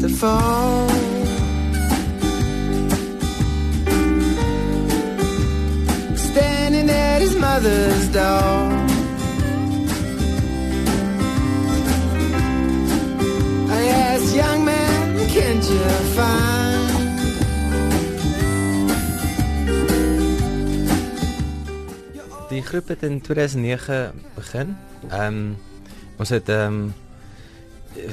to fall. Standing at his mother's door. I asked, young man, can't you find? Die groep het in 2009 begin. Ehm um, ons het ehm um,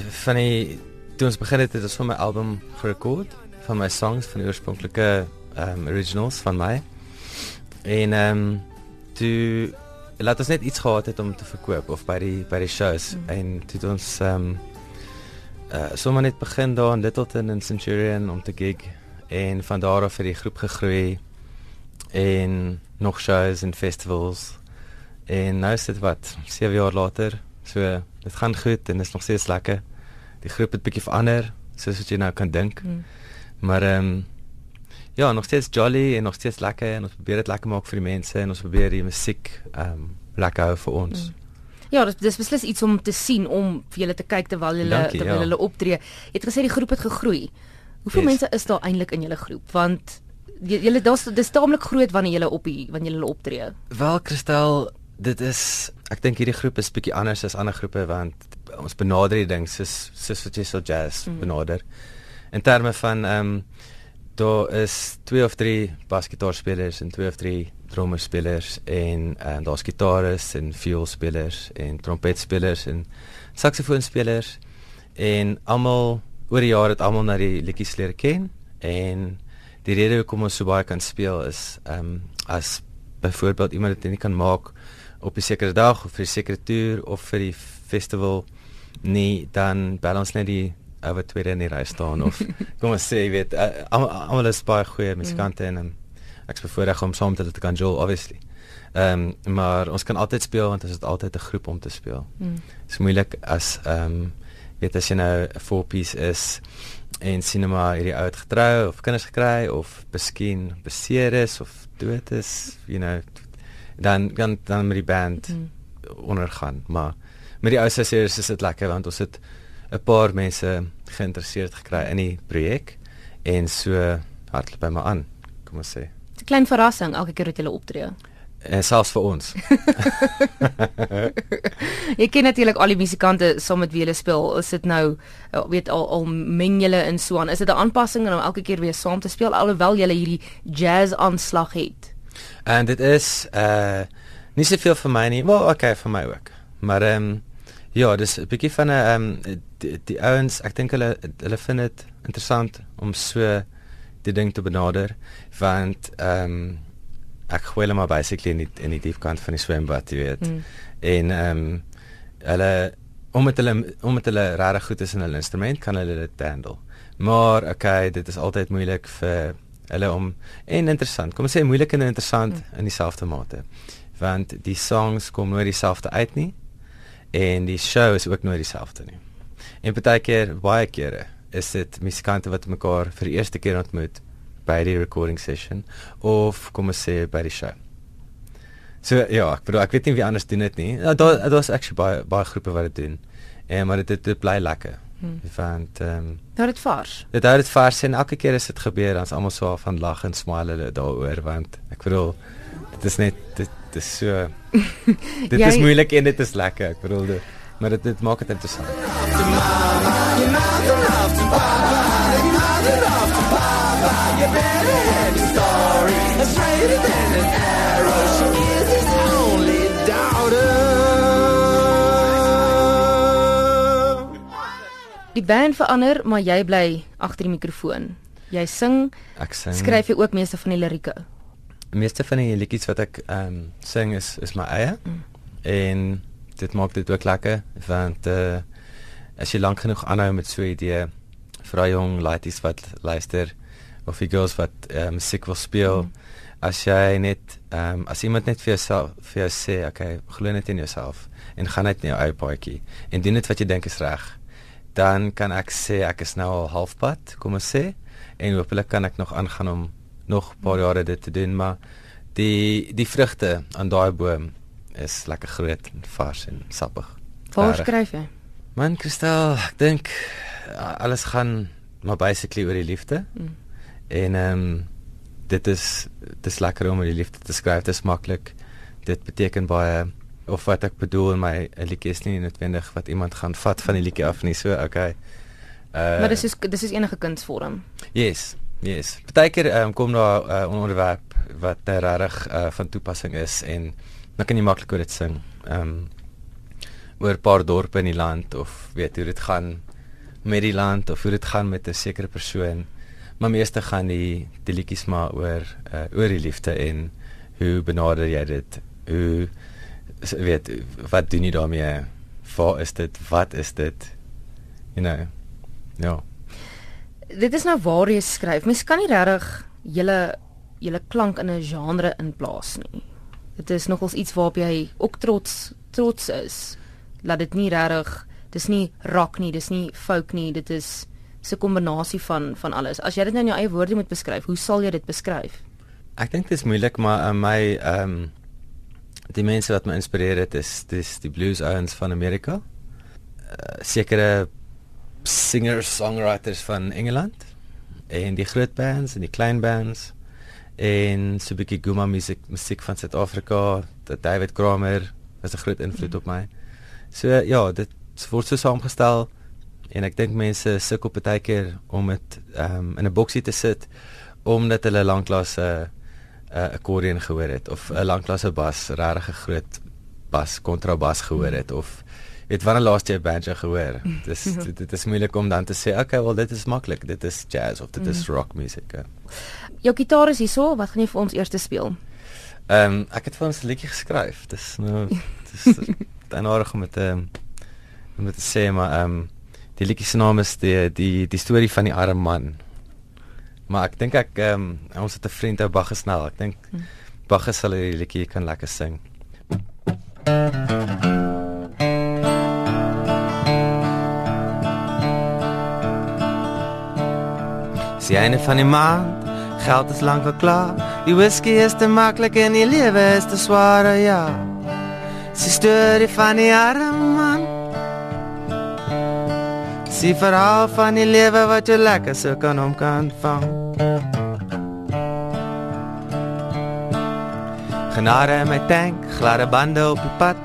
van die toe ons begin het het ons van my album gerekord van my songs van die oorspronklike um, originals van my. En ehm um, toe laat ons net iets gehad het om te verkoop of by die by die shows mm. en toe het ons ehm um, uh sommer net begin daar in Littleton en Centurion om te gig en van daar af het die groep gegroei en nog shows en festivals. En nou is dit wat 7 jaar later. So dit gaan goed en is nog steeds lekker. Die groep het bietjie verander, soos wat jy nou kan dink. Mm. Maar ehm um, ja, nog steeds jolly en nog steeds lekker en ons probeer dit lekker maak vir die mense en ons probeer die musiek ehm um, lekker hou vir ons. Mm. Ja, dit is beslis iets om te sien om vir julle te kyk terwyl julle terwyl ja. hulle optree. Jy het gesê die groep het gegroei. Hoeveel yes. mense is daar eintlik in julle groep? Want julle daar's dis taamlik groot wanneer julle op die wanneer julle optree. Wel Kristel, dit is ek dink hierdie groep is bietjie anders as ander groepe want ons benader die ding soos soos wat jy so jazz mm. benader. In terme van ehm um, daar is twee of drie basgitaarspelers en twee of drie drummerspelers en en daar's gitaris en vioolspelers en trompetspelers en saksofoonspelers en almal oor die jare het almal na die liedjies leer ken en die rede hoekom ons so baie kan speel is ehm um, as byvoorbeeld iemand dit nie kan maak op 'n sekere dag of vir 'n sekere toer of vir die festival nie dan balance net die oor tweede in die ry staan of kom ons sê jy weet uh, almal is baie goeie musikante mm. en um, ek is bevoorreg om saam met hulle te kan jol obviously. Ehm um, maar ons kan altyd speel want ons het altyd 'n groep om te speel. Dit mm. is moeilik as ehm um, weet as jy nou 'n four piece is en sinema hierdie oud getrou of kinders gekry of miskien beseer is of dood is, you know, dan dan dan met die band mm. ondergaan, maar met die ou sessies is dit lekker want ons het 'n paar mense geïnteresseerd gekry in die projek en so hardloop by my aan, kom ons sê. 'n Klein verrassing elke keer wat jy optree. En selfs vir ons. jy ken natuurlik al die musikante saam met wie jy speel. Is dit nou eh, weet al al meng julle in so aan? Is dit 'n aanpassing om elke keer weer saam te speel alhoewel jy hierdie jazz aanslag het? En dit is uh nie soveel vir my nie. Wel, okay vir my ook. Maar ehm um, ja, dis 'n bietjie van 'n ehm um, die, die ouens, ek dink hulle hulle vind dit interessant om so die ding te benader want ehm um, ek gooi hulle maar basically in die in die diep kant van die swembad, jy weet. Mm. En ehm um, hulle omdat hulle omdat hulle regtig goed is in hulle instrument, kan hulle dit handle. Maar okay, dit is altyd moeilik vir hulle om en interessant. Kom ons sê moeilik en interessant mm. in dieselfde mate. Want die songs kom nooit dieselfde uit nie en die show is ook nooit dieselfde nie. En baie keer, baie kere is dit musikante wat mekaar vir die eerste keer ontmoet by die recording session of kom ons sê by die show. So ja, ek bedoel ek weet nie wie anders doen dit nie. Ja, daar daar's actually baie baie groepe wat dit doen. En maar dit dit bly lekker. Hmm. Want ehm um, Daar het vars. Dit hou dit vars en elke keer as dit gebeur dan's almal so van lag en smile hulle daaroor want ek bedoel dit is net dit, dit is so dit Jy, is moeilik en dit is lekker. Ek bedoel dit maar dit dit maak dit interessant. you better have your story. A straighter than an arrow. Die band verander, maar jy bly agter die mikrofoon. Jy sing. Ek sing. Skryf jy ook meeste van die lirieke? Meeste van die liedjies wat ek ehm um, sing is is my eie. Mm. En dit maak dit ook lekker want uh as jy lank genoeg aanhou met so 'n idee vir jong laities wat luister of die girls wat uh, musiek wil speel mm. as jy net um, as iemand net vir jouself vir jou sê okay glo net in jouself en gaan net in jou eie paadjie en doen dit wat jy dink is reg dan kan ek sê ek is nou al halfpad kom ons sê en hopelik kan ek nog aangaan om nog 'n paar jare dit te doen maar die die vrugte aan daai boom is lekker groot en vars en sappig waar skryf jy Man Kristal, ek dink alles gaan maar basically oor die liefde. Mm. En ehm um, dit is dis lekker om oor die liefde te skryf. Dit is maklik. Dit beteken baie of wat ek bedoel in my liedjie is nie noodwendig wat iemand gaan vat van die liedjie af nie. So okay. Uh, maar dis is dis is enige kunsvorm. Yes. Yes. Partykeer um, kom daar 'n uh, onderwerp wat regtig uh, van toepassing is en dan kan jy maklik oor dit sing. Ehm um, oor 'n paar dorpe in die land of weet hoe dit gaan met die land of hoe dit gaan met 'n sekere persoon. Maar meeste gaan die die liedjies maar oor uh, oor die liefde en hoe benader jy dit? Hoe weet wat doen jy daarmee? Waar is dit? Wat is dit? You know. Ja. Dit is nou waar jy skryf. Mens kan nie regtig julle julle klank in 'n genre inplaas nie. Dit is nogals iets waarop jy ook trots trots is. Laat dit nie regtig dis nie rock nie, dis nie folk nie, dit is 'n kombinasie van van alles. As jy dit nou in jou eie woorde moet beskryf, hoe sal jy dit beskryf? Ek dink dit is moeilik, maar uh, my ehm um, die mense wat my inspireer het is dis die blues ouens van Amerika. Uh, sekere singers, songwriters van Engeland en die groot bands en die klein bands en so 'n bietjie guma musiek musiek van Suid-Afrika, David Kramer was 'n groot invloed mm. op my. So ja, dit word so saamgestel en ek dink mense sukkel baie keer om dit um, in 'n boksie te sit omdat hulle lanklaas 'n uh, 'n uh, akkordeon gehoor het of 'n lanklasse bas, regtig 'n groot bas, kontrabas gehoor het of weet wanneer laas jy 'n banjo gehoor? Dis dit, dit is moeilik om dan te sê, okay, wel dit is maklik, dit is jazz of dit is mm. rock musiek. Ja. Jou gitaar is hierso, wat gaan jy vir ons eers speel? Ehm um, ek het vir ons 'n liedjie geskryf. Dis nou dis dan oor om met ehm om met te sê maar ehm um, die liedjie se naam is die die die storie van die arme man. Maar ek dink ek ehm um, ons het 'n vriend ou Bagge snel. Ek dink hm. Bagge sal hierdie liedjie kan lekker sing. Sie eine van die maand, geld is lank al klaar. Die whisky is te maklik en die lewe is te swaar, ja. Sie storie van die arme man. Sie verhaal van die lewe wat jy lekker so kan om kan vang. Genade my tank, gladde bande op die pad.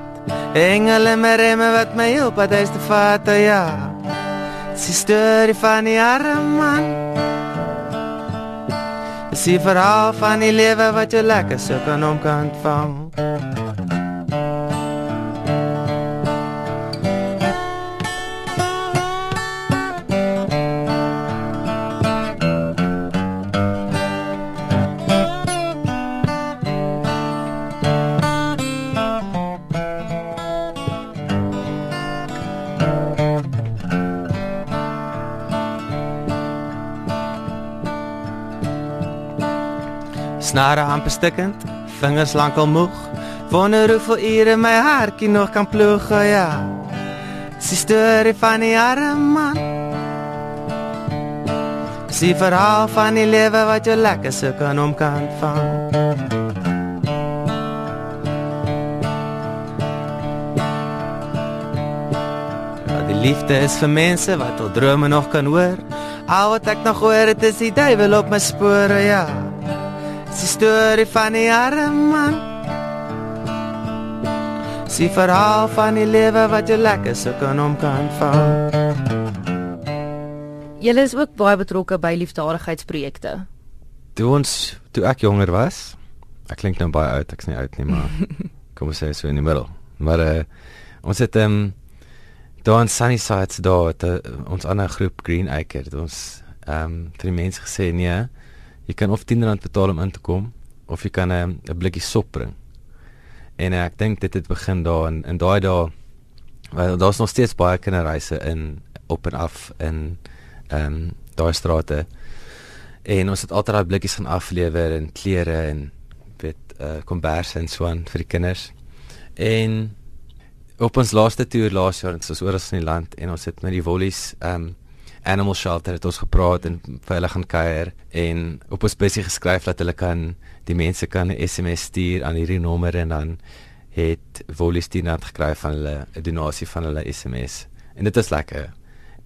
Engele met remme wat my help at is te vat, oh ja. Sie storie van die arme man. Sie verhaal van die lewe wat jy lekker so kan om kan vang. Snare amper stikkend, vingers lankal moeg. Wonder hoeveel ure my hartjie nog kan ploeg, oh ja. Sy storie van die arme man. Sy verhaal van die lewe wat jy lekker so kan om kan vang. Ja, die liefde is vir mense wat al drome nog kan hoor. Al wat ek nog hoor, dit is die duiwel op my spore, ja. Sy storie van die arme man. Sy verhaal van die lewe wat jy lekker so kan om kan val. Julle is ook baie betrokke by liefdadigheidsprojekte. Toe ons toe ek jonger was, ek klink nou baie oud, ek's nie oud nie, maar kom ons sê so in die middel. Maar uh, ons het ehm um, daar in Sunnyside daar het, uh, ons ander groep Green Acre, ons ehm um, vir die mense gesê nee, jy kan of R10 betaal om in te kom of jy kan 'n 'n blikkie sop bring. En ek dink dit het begin daar in in daai dae want daar's nog steeds baie kinderreise in op en af in ehm um, daai strate. En ons het altyd daai blikkies gaan aflewer en klere en weet uh, kombers en so aan vir die kinders. En op ons laaste toer laas jaar het ons oor as in die land en ons het met die wollies ehm um, animal shelter het ons gepraat en vir hulle gaan kuier en op ons besig geskryf dat hulle kan die mense kan 'n SMS stuur aan hierdie nommer en dan het Wolistie net gekry van hulle 'n donasie van hulle SMS En dit is lekker.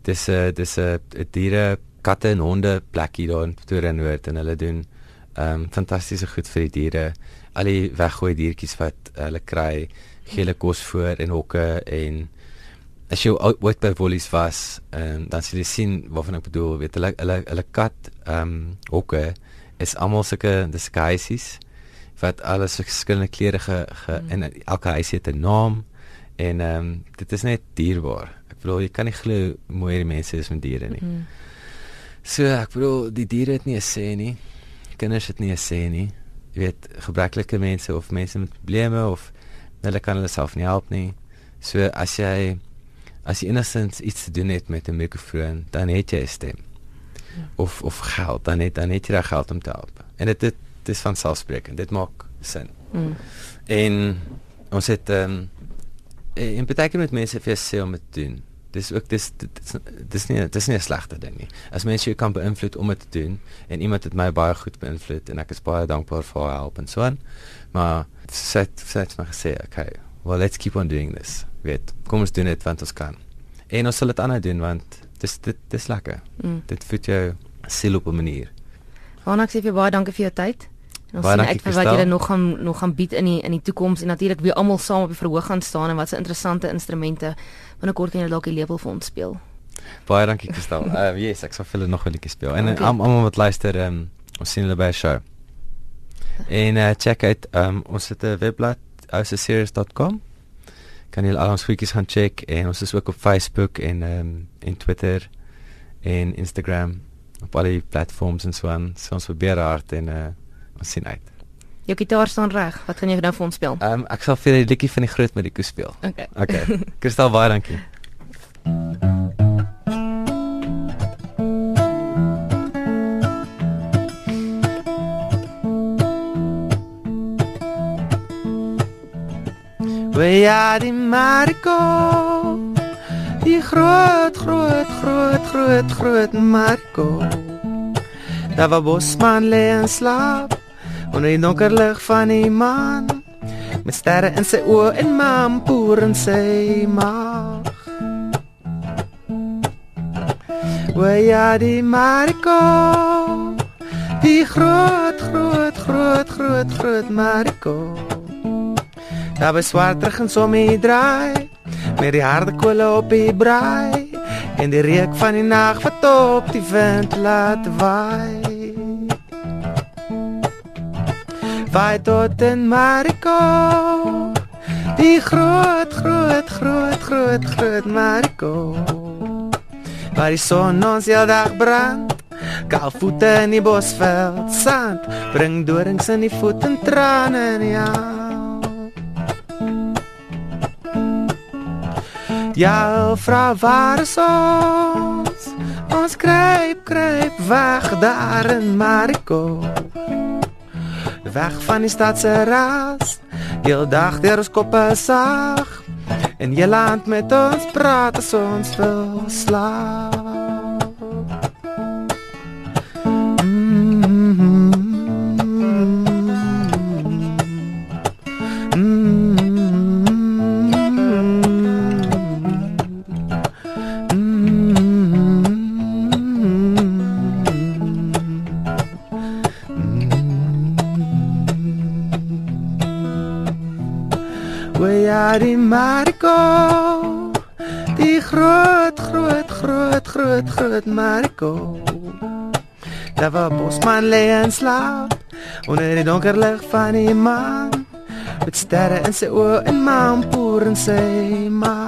Dis 'n dis 'n diere, katte en honde plekkie daar in Pretoria Noord en hulle doen ehm um, fantastiese goed vir die diere. Al die weggooi diertjies wat hulle kry, gee hulle kos voor en hokke en as jy ooit by Woolies was, um, dan sal jy sien waarvan ek bedoel, weet hulle hulle hulle kat ehm um, hokke is almal sulke disguises wat alles verskillende klere ge, ge mm. en elke huis het 'n naam en ehm um, dit is net dierbaar. Ek bedoel jy kan nie glo mooi die mense is met diere nie. Mm. So ek bedoel die diere het nie 'n sê nie. Kinders het nie 'n sê nie. Jy weet gebreklike mense of mense met probleme of hulle kan hulle self nie help nie. So as jy as jy enigstens iets te doen het met 'n mikrofoon, dan het jy 'n stem. Ja. Of of geld, dan het dan het jy reg geld om te help. En dit dit dis van selfspreekend. Dit maak sin. Mm. En ons het ehm um, in beteken met mense vir sê om te doen. Dis ook dis dis dis nie dis nie 'n slegte ding nie. As mense jou kan beïnvloed om dit te doen en iemand het my baie goed beïnvloed en ek is baie dankbaar vir haar help en so aan. Maar sê sê maar sê okay, well let's keep on doing this weet kom ons doen dit want ons kan en ons sal dit aanhou doen want dis dit dis lekker mm. dit voed jou siel op 'n manier Hanak sê vir baie dankie vir jou tyd en ons sien uit vir wat julle nog gaan nog gaan bied in die in die toekoms en natuurlik weer almal saam op die verhoog gaan staan en wat se interessante instrumente binnekort kan jy dalk die label vir ons speel Baie dankie Kristal. Uh yes, ek sal vir julle nog 'n liedjie speel. En okay. almal wat luister, um, ons sien julle by die show. En uh check uit um ons het 'n webblad ouseseries.com kan julle al ons goedjies gaan check en ons is ook op Facebook en ehm um, en Twitter en Instagram op al die platforms en so aan. So ons probeer hard en uh ons sien uit. Jou gitaar staan reg. Wat gaan jy nou vir ons speel? Ehm um, ek sal vir die liedjie van die groot Mariko speel. Okay. Okay. Kristal baie dankie. We ja die Marco. Die groot groot groot groot groot Marco. Daar was bosman lê en slaap onder die donker lig van die maan met sterre in sy oë en mampoer in sy maag. We ja die Marco. Die groot groot groot groot groot Marco. Daar was swart regen so mee draai met die harde kolle op die braai en die reuk van die nag wat op die wind laat waai. Vaai tot in Mariko. Die groot groot groot groot groot Mariko. Waar die son ons al dag brand. Kaal voete in die bosveld sand bring dorings in die voet en trane in die aan. Ja, vra waar is ons? Ons kruip, kruip weg daar in Mariko. Weg van die stad se ras. Heel dag deur ons koppe sag. En jy land met ons praat as ons wil slaap. Groot groot Marco. Daar was bosman lê en slaap onder die donker lig van die maan. Met sterre in sy oë en maanpoer in sy maag.